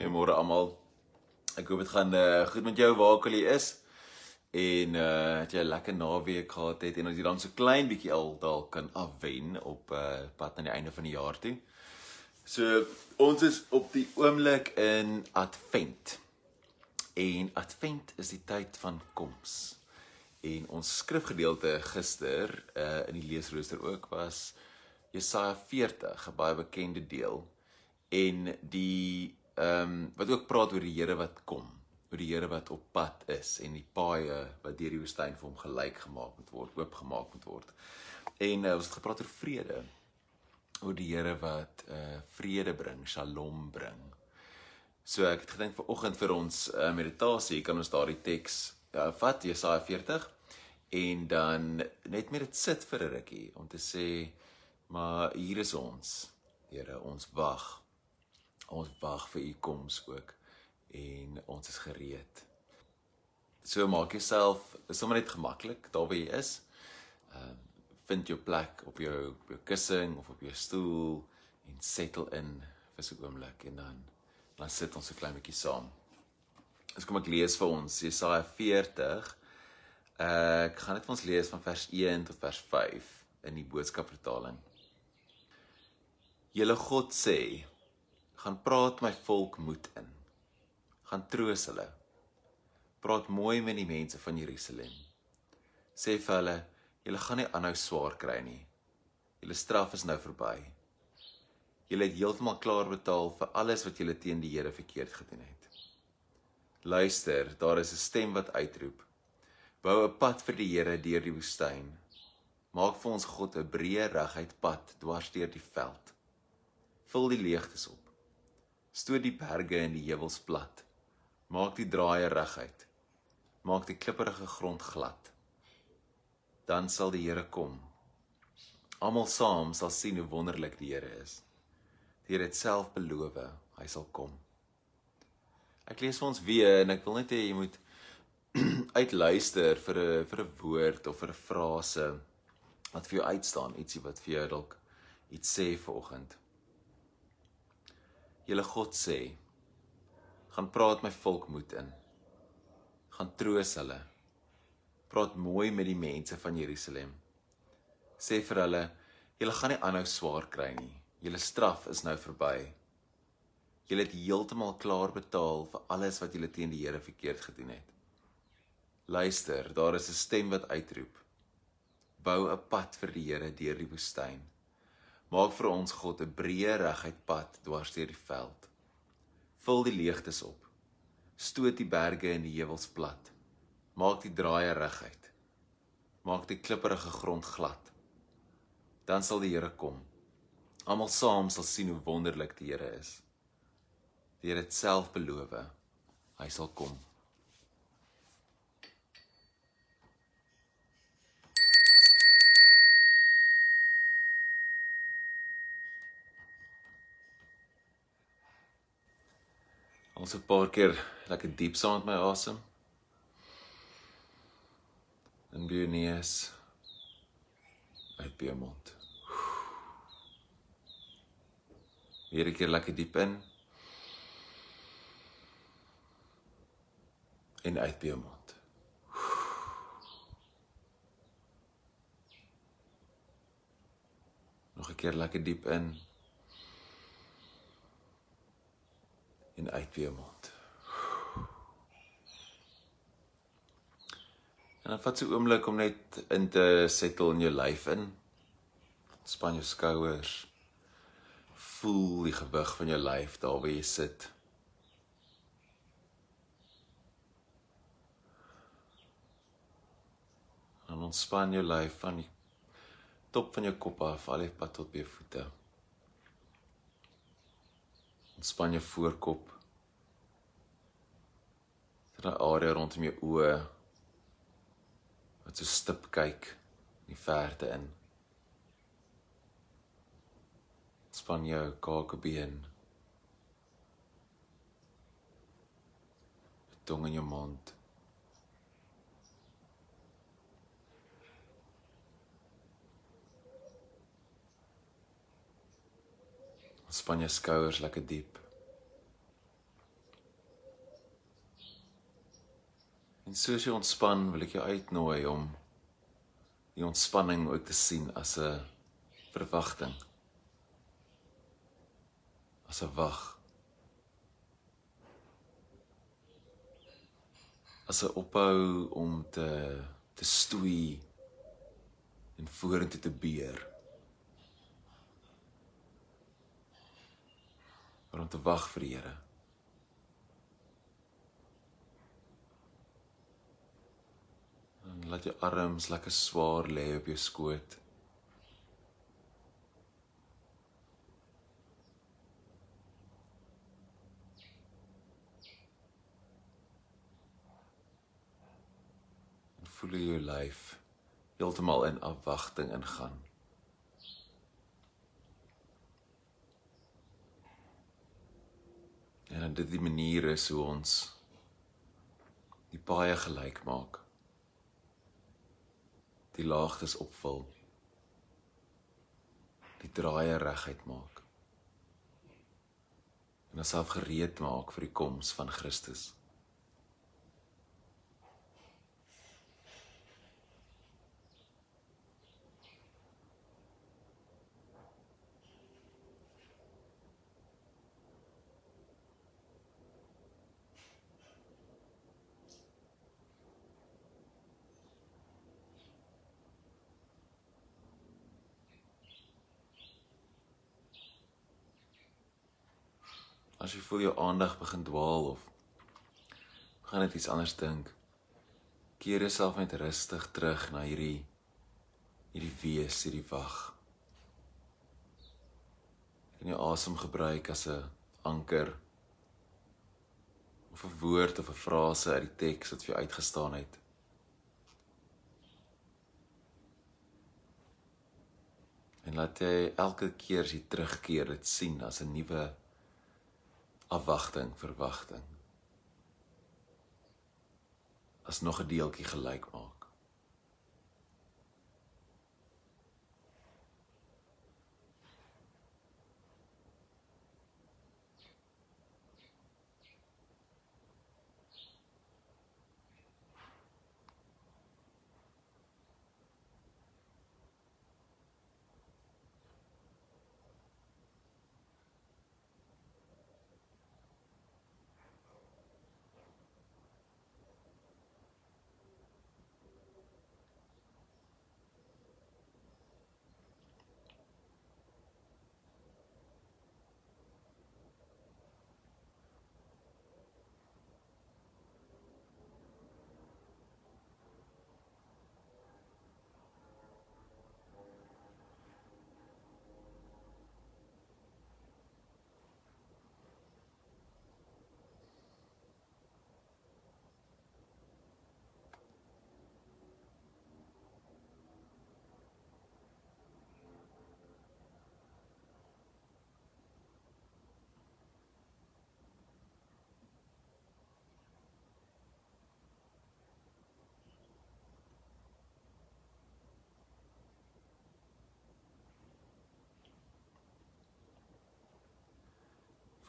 Goeiemôre almal. Ek hoop dit gaan uh, goed met jou waar ook al jy is. En uh het jy 'n lekker naweek gehad het en as jy dan so klein bietjie al dalk kan afwen op uh pad aan die einde van die jaar toe. So ons is op die oomblik in Advent. En Advent is die tyd van koms. En ons skrifgedeelte gister uh in die leesrooster ook was Jesaja 40, 'n baie bekende deel en die ehm um, wat ook praat oor die Here wat kom, oor die Here wat op pad is en die paaie wat deur die woestyn vir hom gelyk gemaak moet word, oopgemaak moet word. En uh, ons het gepraat oor vrede. Oor die Here wat uh vrede bring, Shalom bring. So ek het gedink vir oggend vir ons uh, meditasie kan ons daardie teks uh, vat Jesaja 40 en dan net met dit sit vir 'n rukkie om te sê maar hier is ons. Here, ons wag ons wag vir u koms ook en ons is gereed. So maak jouself sommer net gemaklik daar waar jy is. Ehm uh, vind jou plek op jou op jou kussing of op jou stoel en settle in vir so 'n oomblik en dan dan sit ons so klein bietjie saam. Eens kom ek lees vir ons Jesaja 40. Uh, ek gaan net vir ons lees van vers 1 tot vers 5 in die boodskapvertaling. Julle God sê gaan praat my volk moed in. Gaan troos hulle. Praat mooi met die mense van Jerusalem. Sê vir hulle, julle gaan nie aanhou swaar kry nie. Julle straf is nou verby. Julle het heeltemal klaar betaal vir alles wat julle teen die Here verkeerd gedoen het. Luister, daar is 'n stem wat uitroep. Bou 'n pad vir die Here deur die woestyn. Maak vir ons God 'n breë reguit pad dwars deur die veld. Vul die leegtes op stoot die berge en die heuwels plat. Maak die draaie reguit. Maak die klipprige grond glad. Dan sal die Here kom. Almal saam sal sien hoe wonderlik die Here is. Die Here het self beloof hy sal kom. Ek lees vir ons weer en ek wil net hê jy moet uitluister vir 'n vir 'n woord of vir 'n frase wat vir jou uitstaan, ietsie wat vir jou dalk iets sê vanoggend julle God sê gaan praat my volk moed in. Gaan troos hulle. Praat mooi met die mense van Jerusalem. Sê vir hulle julle gaan nie aanhou swaar kry nie. Julle straf is nou verby. Julle het heeltemal klaar betaal vir alles wat julle teen die Here verkeerd gedoen het. Luister daar is 'n stem wat uitroep bou 'n pad vir die Here deur die woestyn Maak vir ons God 'n breë reguit pad dwars deur die veld. Vul die leegtes op. Stoot die berge en die heuwels plat. Maak die draaie reguit. Maak die klipprige grond glad. Dan sal die Here kom. Almal saam sal sien hoe wonderlik die Here is. Die Here het self beloof hy sal kom. Ons 'n paar keer lekker diep saam met my asem. En by neus uit by mond. Weer 'n keer lekker diep in. En uit by mond. Nog 'n keer lekker diep in. En uit weer mond. En dan vat so 'n oomblik om net in te settle in jou lyf in. Span jou skouers. Voel die gewig van jou lyf daar waar jy sit. En ontspan jou lyf van die top van jou kop af al die pad tot by jou voete. Ontspan jou voorkop. Daai area rondom jou oë wat so stip kyk in die verte in. Ontspan jou kakebeen. Tong in jou mond. Ontspan jou skouers lekker diep. En soos jy ontspan, wil ek jou uitnooi om die ontspanning ook te sien as 'n verwagting. As 'n wag. As 'n ophou om te te stoei en vorentoe te beer. Om te wag vir die Here. En laat jou arms lekker swaar lê op jou skoot. En voel jou lyf heeltemal in afwagting ingaan. En dit die manier is hoe ons die paie gelyk maak. Die laagtes opvul. Die draaie reguit maak. En onsself gereed maak vir die koms van Christus. As jy voel jou aandag begin dwaal of begin net iets anders dink, keer jouself net rustig terug na hierdie hierdie wees, hierdie wag. En jy asem gebruik as 'n anker of 'n woord of 'n frase uit die teks wat vir jou uitgestaan het. En laat jy elke keer as jy terugkeer dit sien as 'n nuwe afwagting, verwagting. As nog 'n deeltjie gelyk maak.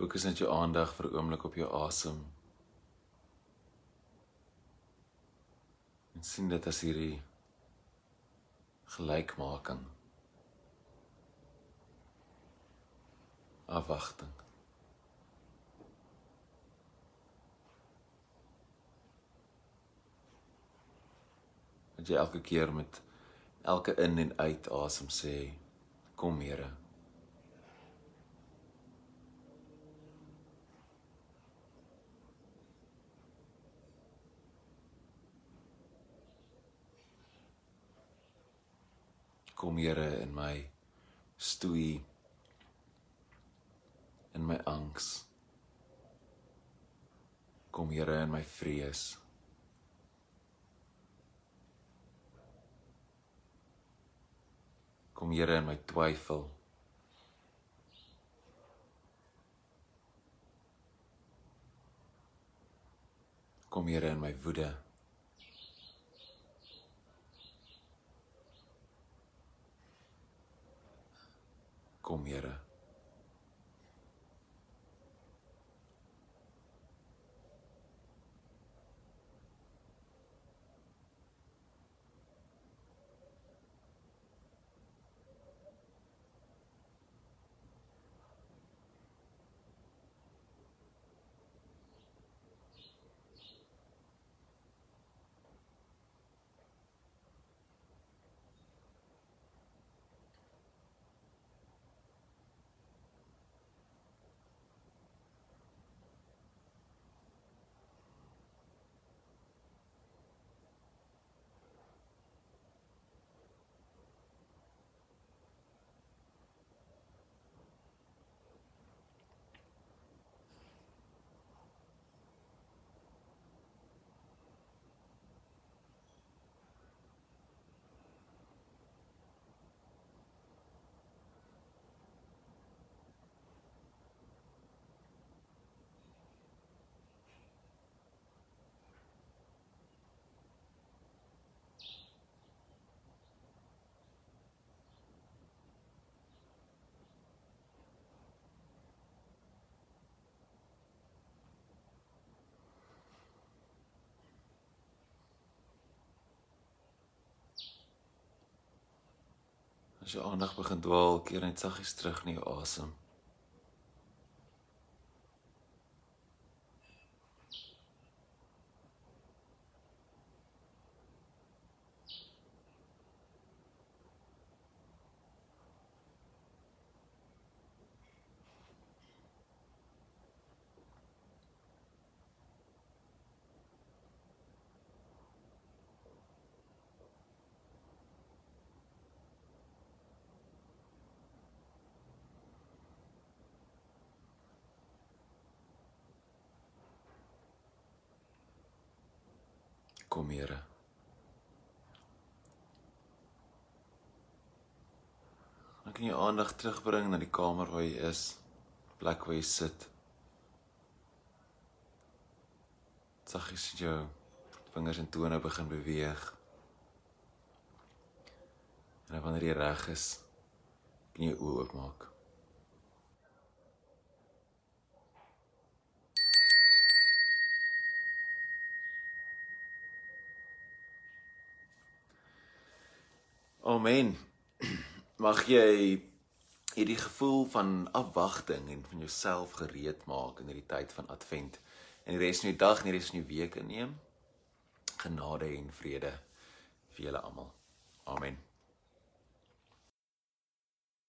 Fokus net jou aandag vir 'n oomblik op jou asem. En sien dit as hierdie gelykmaking. Afwagting. Dat jy elke keer met elke in en uit asem sê kom Here. Kom Here in my stoei in my angs. Kom Here in my vrees. Kom Here in my twyfel. Kom Here in my woede kom, Here. As jou aandag begin dwaal, keer net saggies terug na jou asem. Kom Here. Dan kan jy aandag terugbring na die kamer waar jy is, plek waar jy sit. Saggies jou vingers en tone begin beweeg. En wanneer jy reg is, kan jy oë oopmaak. Amen. Mag jy hierdie gevoel van afwagting en van jouself gereed maak in hierdie tyd van Advent en die res van die dag en die res van die week inneem. Genade en vrede vir julle almal. Amen.